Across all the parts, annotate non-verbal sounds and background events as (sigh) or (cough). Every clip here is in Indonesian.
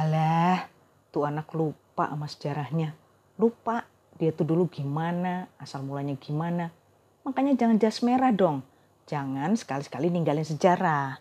Halah, tuh anak lupa sama sejarahnya. Lupa dia tuh dulu gimana, asal mulanya gimana. Makanya jangan jas merah dong. Jangan sekali-sekali ninggalin sejarah.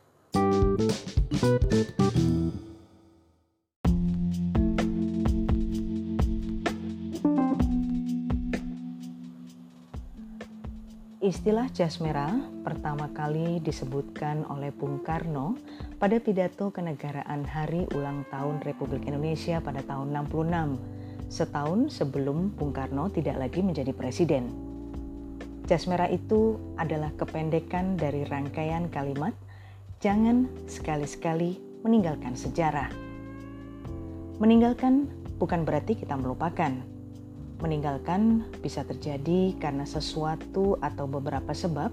Istilah jas merah pertama kali disebutkan oleh Bung Karno pada pidato kenegaraan Hari Ulang Tahun Republik Indonesia pada tahun 66, setahun sebelum Bung Karno tidak lagi menjadi presiden. Jas merah itu adalah kependekan dari rangkaian kalimat jangan sekali-sekali meninggalkan sejarah. Meninggalkan bukan berarti kita melupakan Meninggalkan bisa terjadi karena sesuatu atau beberapa sebab,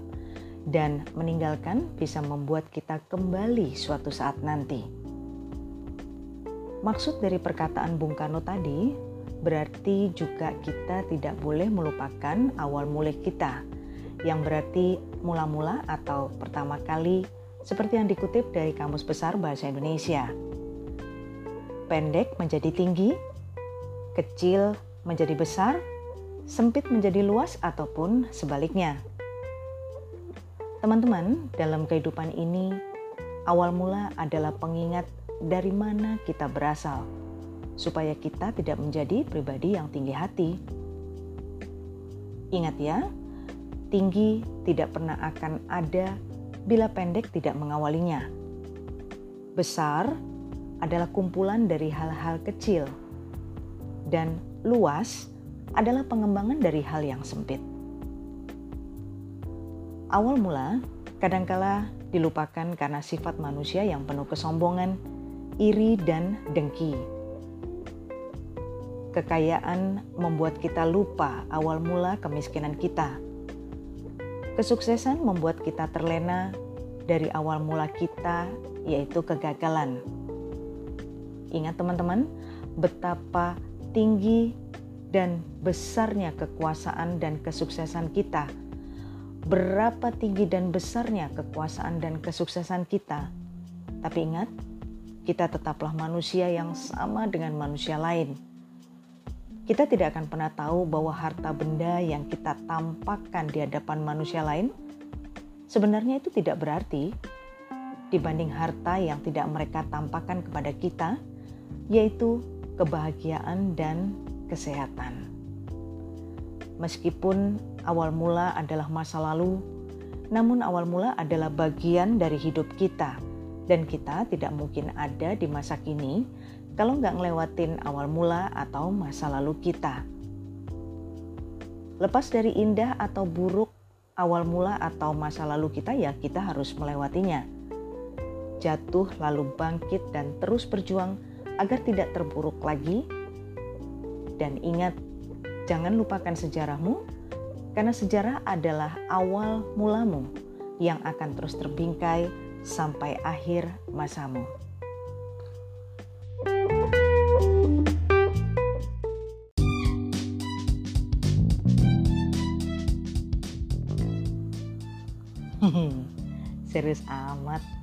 dan meninggalkan bisa membuat kita kembali suatu saat nanti. Maksud dari perkataan Bung Karno tadi berarti juga kita tidak boleh melupakan awal mulai kita, yang berarti mula-mula atau pertama kali, seperti yang dikutip dari Kamus Besar Bahasa Indonesia. Pendek menjadi tinggi, kecil menjadi besar, sempit menjadi luas, ataupun sebaliknya. Teman-teman, dalam kehidupan ini, awal mula adalah pengingat dari mana kita berasal, supaya kita tidak menjadi pribadi yang tinggi hati. Ingat ya, tinggi tidak pernah akan ada bila pendek tidak mengawalinya. Besar adalah kumpulan dari hal-hal kecil, dan luas adalah pengembangan dari hal yang sempit. Awal mula kadangkala dilupakan karena sifat manusia yang penuh kesombongan, iri, dan dengki. Kekayaan membuat kita lupa awal mula kemiskinan kita. Kesuksesan membuat kita terlena dari awal mula kita, yaitu kegagalan. Ingat, teman-teman, betapa tinggi dan besarnya kekuasaan dan kesuksesan kita. Berapa tinggi dan besarnya kekuasaan dan kesuksesan kita. Tapi ingat, kita tetaplah manusia yang sama dengan manusia lain. Kita tidak akan pernah tahu bahwa harta benda yang kita tampakkan di hadapan manusia lain sebenarnya itu tidak berarti dibanding harta yang tidak mereka tampakkan kepada kita, yaitu kebahagiaan, dan kesehatan. Meskipun awal mula adalah masa lalu, namun awal mula adalah bagian dari hidup kita, dan kita tidak mungkin ada di masa kini kalau nggak ngelewatin awal mula atau masa lalu kita. Lepas dari indah atau buruk awal mula atau masa lalu kita, ya kita harus melewatinya. Jatuh lalu bangkit dan terus berjuang agar tidak terpuruk lagi. Dan ingat, jangan lupakan sejarahmu, karena sejarah adalah awal mulamu yang akan terus terbingkai sampai akhir masamu. (laughs) Serius amat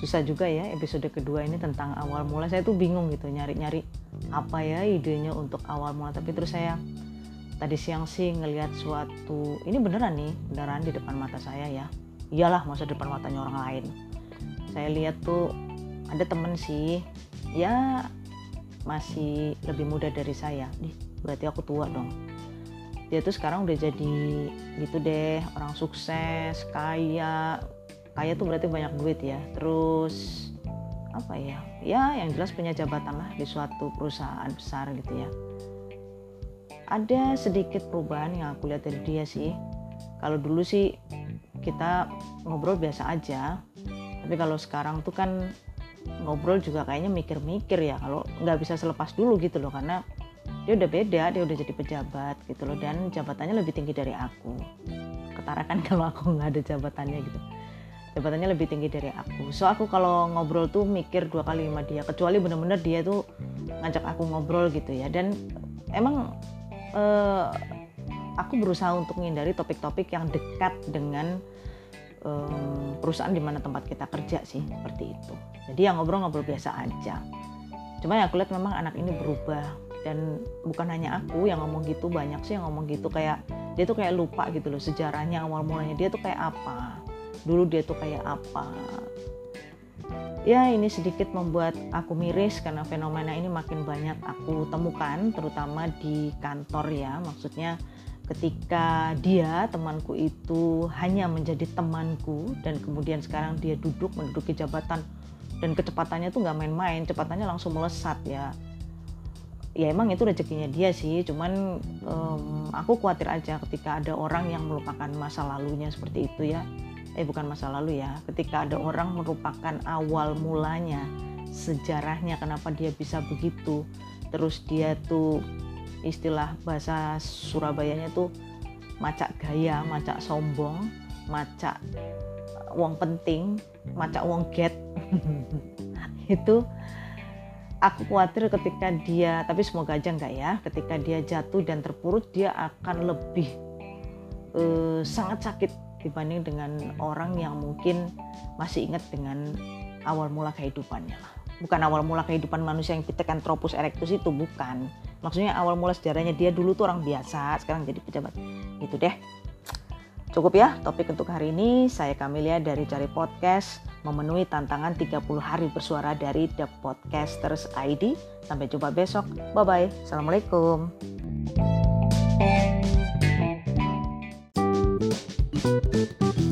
susah juga ya episode kedua ini tentang awal mula. Saya tuh bingung gitu nyari-nyari apa ya idenya untuk awal mula. Tapi terus saya tadi siang sih ngelihat suatu ini beneran nih beneran di depan mata saya ya. Iyalah masa depan matanya orang lain. Saya lihat tuh ada temen sih ya masih lebih muda dari saya. Nih berarti aku tua dong. Dia tuh sekarang udah jadi gitu deh orang sukses kaya kaya tuh berarti banyak duit ya. Terus apa ya? Ya yang jelas punya jabatan lah di suatu perusahaan besar gitu ya. Ada sedikit perubahan yang aku lihat dari dia sih. Kalau dulu sih kita ngobrol biasa aja. Tapi kalau sekarang tuh kan ngobrol juga kayaknya mikir-mikir ya. Kalau nggak bisa selepas dulu gitu loh karena dia udah beda dia udah jadi pejabat gitu loh. Dan jabatannya lebih tinggi dari aku. Ketara kan (laughs) kalau aku nggak ada jabatannya gitu jabatannya lebih tinggi dari aku. So aku kalau ngobrol tuh mikir dua kali sama dia kecuali bener-bener dia tuh ngajak aku ngobrol gitu ya. Dan emang uh, aku berusaha untuk menghindari topik-topik yang dekat dengan um, perusahaan di mana tempat kita kerja sih seperti itu. Jadi yang ngobrol-ngobrol biasa aja. Cuma ya aku lihat memang anak ini berubah. Dan bukan hanya aku yang ngomong gitu banyak sih yang ngomong gitu. Kayak dia tuh kayak lupa gitu loh sejarahnya awal mulanya dia tuh kayak apa dulu dia tuh kayak apa? Ya ini sedikit membuat aku miris karena fenomena ini makin banyak aku temukan terutama di kantor ya. Maksudnya ketika dia temanku itu hanya menjadi temanku dan kemudian sekarang dia duduk menduduki jabatan dan kecepatannya tuh nggak main-main cepatannya langsung melesat ya. Ya emang itu rezekinya dia sih. Cuman um, aku khawatir aja ketika ada orang yang melupakan masa lalunya seperti itu ya eh bukan masa lalu ya. Ketika ada orang merupakan awal mulanya sejarahnya kenapa dia bisa begitu. Terus dia tuh istilah bahasa Surabayanya tuh macak gaya macak sombong macak uang penting macak uang get. (laughs) Itu aku khawatir ketika dia tapi semoga aja enggak ya. Ketika dia jatuh dan terpuruk dia akan lebih uh, sangat sakit dibanding dengan orang yang mungkin masih ingat dengan awal mula kehidupannya lah bukan awal mula kehidupan manusia yang kita tropus erectus itu bukan maksudnya awal mula sejarahnya dia dulu tuh orang biasa sekarang jadi pejabat itu deh Cukup ya topik untuk hari ini. Saya Kamilia dari Cari Podcast memenuhi tantangan 30 hari bersuara dari The Podcasters ID. Sampai jumpa besok. Bye-bye. Assalamualaikum. Thank you.